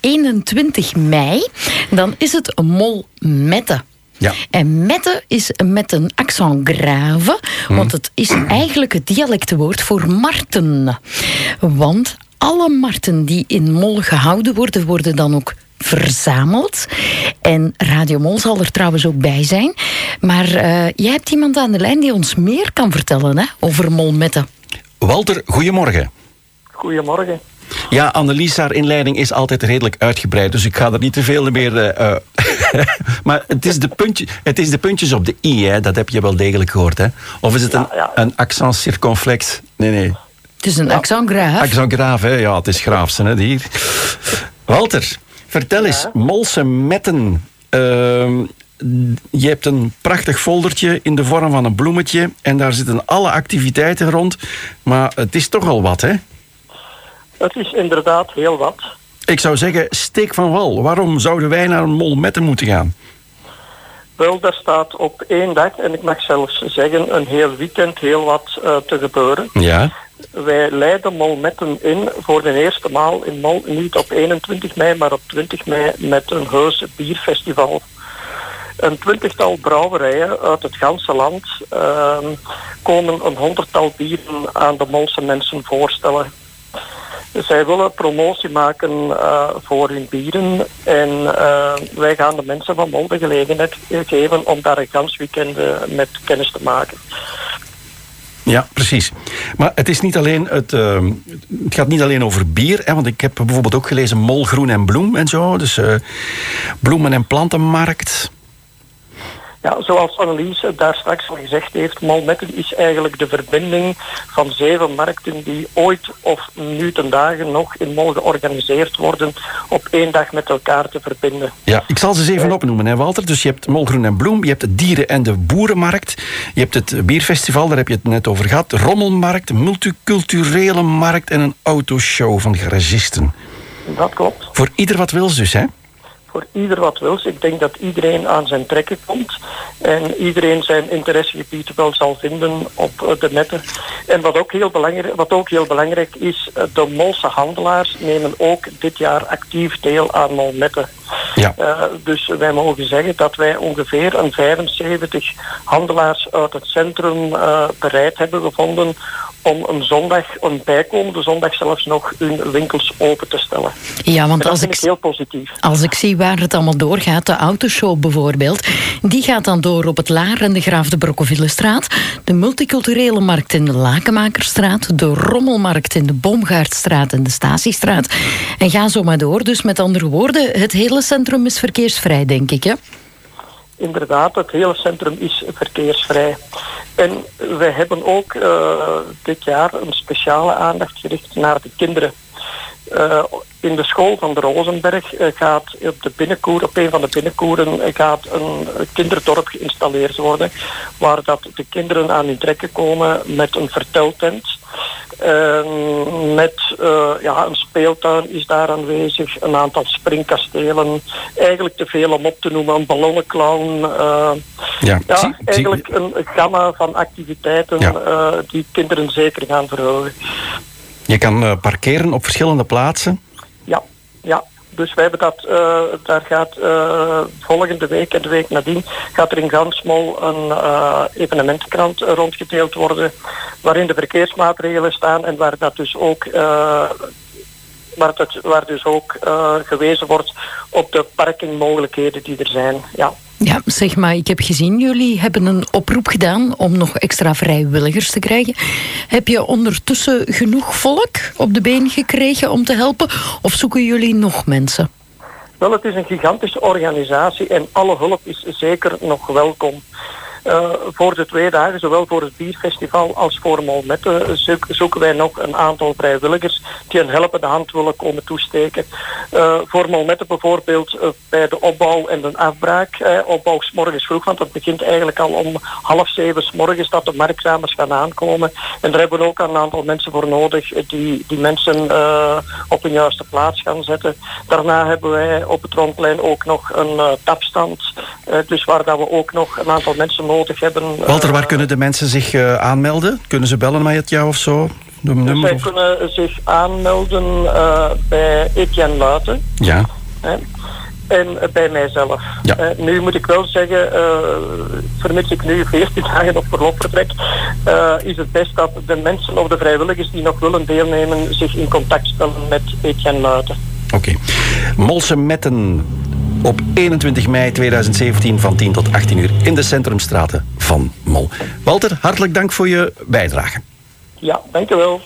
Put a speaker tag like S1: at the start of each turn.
S1: 21 mei, dan is het Mol Mette.
S2: Ja.
S1: En mette is met een accent grave, want het is eigenlijk het dialectwoord voor marten. Want alle marten die in Mol gehouden worden, worden dan ook verzameld. En Radio Mol zal er trouwens ook bij zijn. Maar uh, jij hebt iemand aan de lijn die ons meer kan vertellen hè, over Molmette.
S2: Walter, goedemorgen.
S3: Goedemorgen.
S2: Ja, Annelies, haar inleiding is altijd redelijk uitgebreid, dus ik ga er niet te veel meer... Uh, maar het is, de puntje, het is de puntjes op de i, hè? dat heb je wel degelijk gehoord. Hè? Of is het een, ja, ja. een accent circonflex? Nee, nee.
S1: Het is een ja. accent grave.
S2: Accent grave, hè? ja, het is graafse, hè, hier. Walter, vertel eens, Molse Metten... Uh, je hebt een prachtig foldertje in de vorm van een bloemetje en daar zitten alle activiteiten rond. Maar het is toch al wat, hè?
S3: Het is inderdaad heel wat.
S2: Ik zou zeggen, steek van wal. Waarom zouden wij naar een mol metten moeten gaan?
S3: Wel, daar staat op één dag, en ik mag zelfs zeggen een heel weekend, heel wat uh, te gebeuren.
S2: Ja.
S3: Wij leiden Molmetten in voor de eerste maal in Mol, niet op 21 mei, maar op 20 mei met een heus bierfestival. Een twintigtal brouwerijen uit het ganse land uh, komen een honderdtal bieren aan de Molse mensen voorstellen. Zij willen promotie maken uh, voor hun bieren en uh, wij gaan de mensen van Mol de gelegenheid geven om daar een gans weekend met kennis te maken.
S2: Ja, precies. Maar het, is niet alleen het, uh, het gaat niet alleen over bier. Hè, want ik heb bijvoorbeeld ook gelezen Mol, Groen en Bloem en zo. Dus bloemen- en plantenmarkt.
S3: Ja, zoals Annelies daar straks al gezegd heeft, Malmetten is eigenlijk de verbinding van zeven markten die ooit of nu ten dagen nog in Mol georganiseerd worden op één dag met elkaar te verbinden.
S2: Ja, ik zal ze eens even opnoemen, hè, Walter. Dus je hebt Mol Groen en Bloem, je hebt de dieren- en de boerenmarkt, je hebt het bierfestival, daar heb je het net over gehad, rommelmarkt, multiculturele markt en een autoshow van garagisten.
S3: Dat klopt.
S2: Voor ieder wat wil dus, hè?
S3: Voor ieder wat wil. Ik denk dat iedereen aan zijn trekken komt en iedereen zijn interessegebied wel zal vinden op de netten. En wat ook heel belangrijk, wat ook heel belangrijk is, de Molse handelaars nemen ook dit jaar actief deel aan Molmetten.
S2: Ja.
S3: Uh, dus wij mogen zeggen dat wij ongeveer een 75 handelaars uit het centrum uh, bereid hebben gevonden om een zondag, een bijkomende zondag zelfs nog hun winkels open te stellen.
S1: Ja, want
S3: dat
S1: als ik,
S3: heel positief.
S1: Als ik zie waar het allemaal doorgaat, de autoshow bijvoorbeeld, die gaat dan door op het Laar en de Graaf de Brokkevillestraat, de multiculturele markt in de Lakenmakerstraat, de Rommelmarkt in de Boomgaardstraat en de Statiestraat. En ga zo maar door. Dus met andere woorden, het hele centrum is verkeersvrij, denk ik, hè?
S3: Inderdaad, het hele centrum is verkeersvrij. En we hebben ook uh, dit jaar een speciale aandacht gericht naar de kinderen. Uh, in de school van de Rozenberg uh, gaat op de binnenkoer, op een van de binnenkoeren gaat een kinderdorp geïnstalleerd worden, waar dat de kinderen aan hun trekken komen met een verteltent. Uh, met uh, ja, een speeltuin is daar aanwezig, een aantal springkastelen. Eigenlijk te veel om op te noemen, een ballonnenclown. Uh,
S2: ja,
S3: ja
S2: zie,
S3: eigenlijk zie. een gamma van activiteiten ja. die kinderen zeker gaan verhogen.
S2: Je kan parkeren op verschillende plaatsen?
S3: Ja, ja. Dus wij hebben dat, uh, daar gaat uh, volgende week en de week nadien gaat er in Gansmol een uh, evenementenkrant rondgedeeld worden waarin de verkeersmaatregelen staan en waar dat dus ook waar, dat, waar dus ook gewezen wordt op de parkingmogelijkheden die er zijn. Ja.
S1: Ja, zeg maar, ik heb gezien, jullie hebben een oproep gedaan om nog extra vrijwilligers te krijgen. Heb je ondertussen genoeg volk op de been gekregen om te helpen? Of zoeken jullie nog mensen?
S3: Wel, het is een gigantische organisatie en alle hulp is zeker nog welkom. Uh, voor de twee dagen, zowel voor het bierfestival als voor Molmette, zoek, zoeken wij nog een aantal vrijwilligers die een helpende hand willen komen toesteken. Uh, voor Molmette bijvoorbeeld bij de opbouw en de afbraak. opbouw s morgens vroeg, want het begint eigenlijk al om half zeven s morgens dat de marktramers gaan aankomen. En daar hebben we ook een aantal mensen voor nodig die die mensen op hun juiste plaats gaan zetten. Daarna hebben wij op het rondplein ook nog een tapstand. Dus waar dat we ook nog een aantal mensen nodig hebben.
S2: Walter, waar kunnen de mensen zich uh, aanmelden? Kunnen ze bellen met jou of zo? De
S3: Dus
S2: nummer
S3: zij
S2: of-
S3: kunnen zich aanmelden eh, bij Etienne Luiten.
S2: Ja.
S3: Hè. En eh, bij mijzelf.
S2: Ja.
S3: Eh, nu moet ik wel zeggen, eh, vermits ik nu 14 dagen op verlof vertrek, eh, is het best dat de mensen of de vrijwilligers die nog willen deelnemen zich in contact stellen met Etienne Luiten.
S2: Oké. Molse Metten op 21 mei 2017 van 10 tot 18 uur in de centrumstraten van Mol. Walter, hartelijk dank voor je bijdrage.
S3: Ja, dankjewel.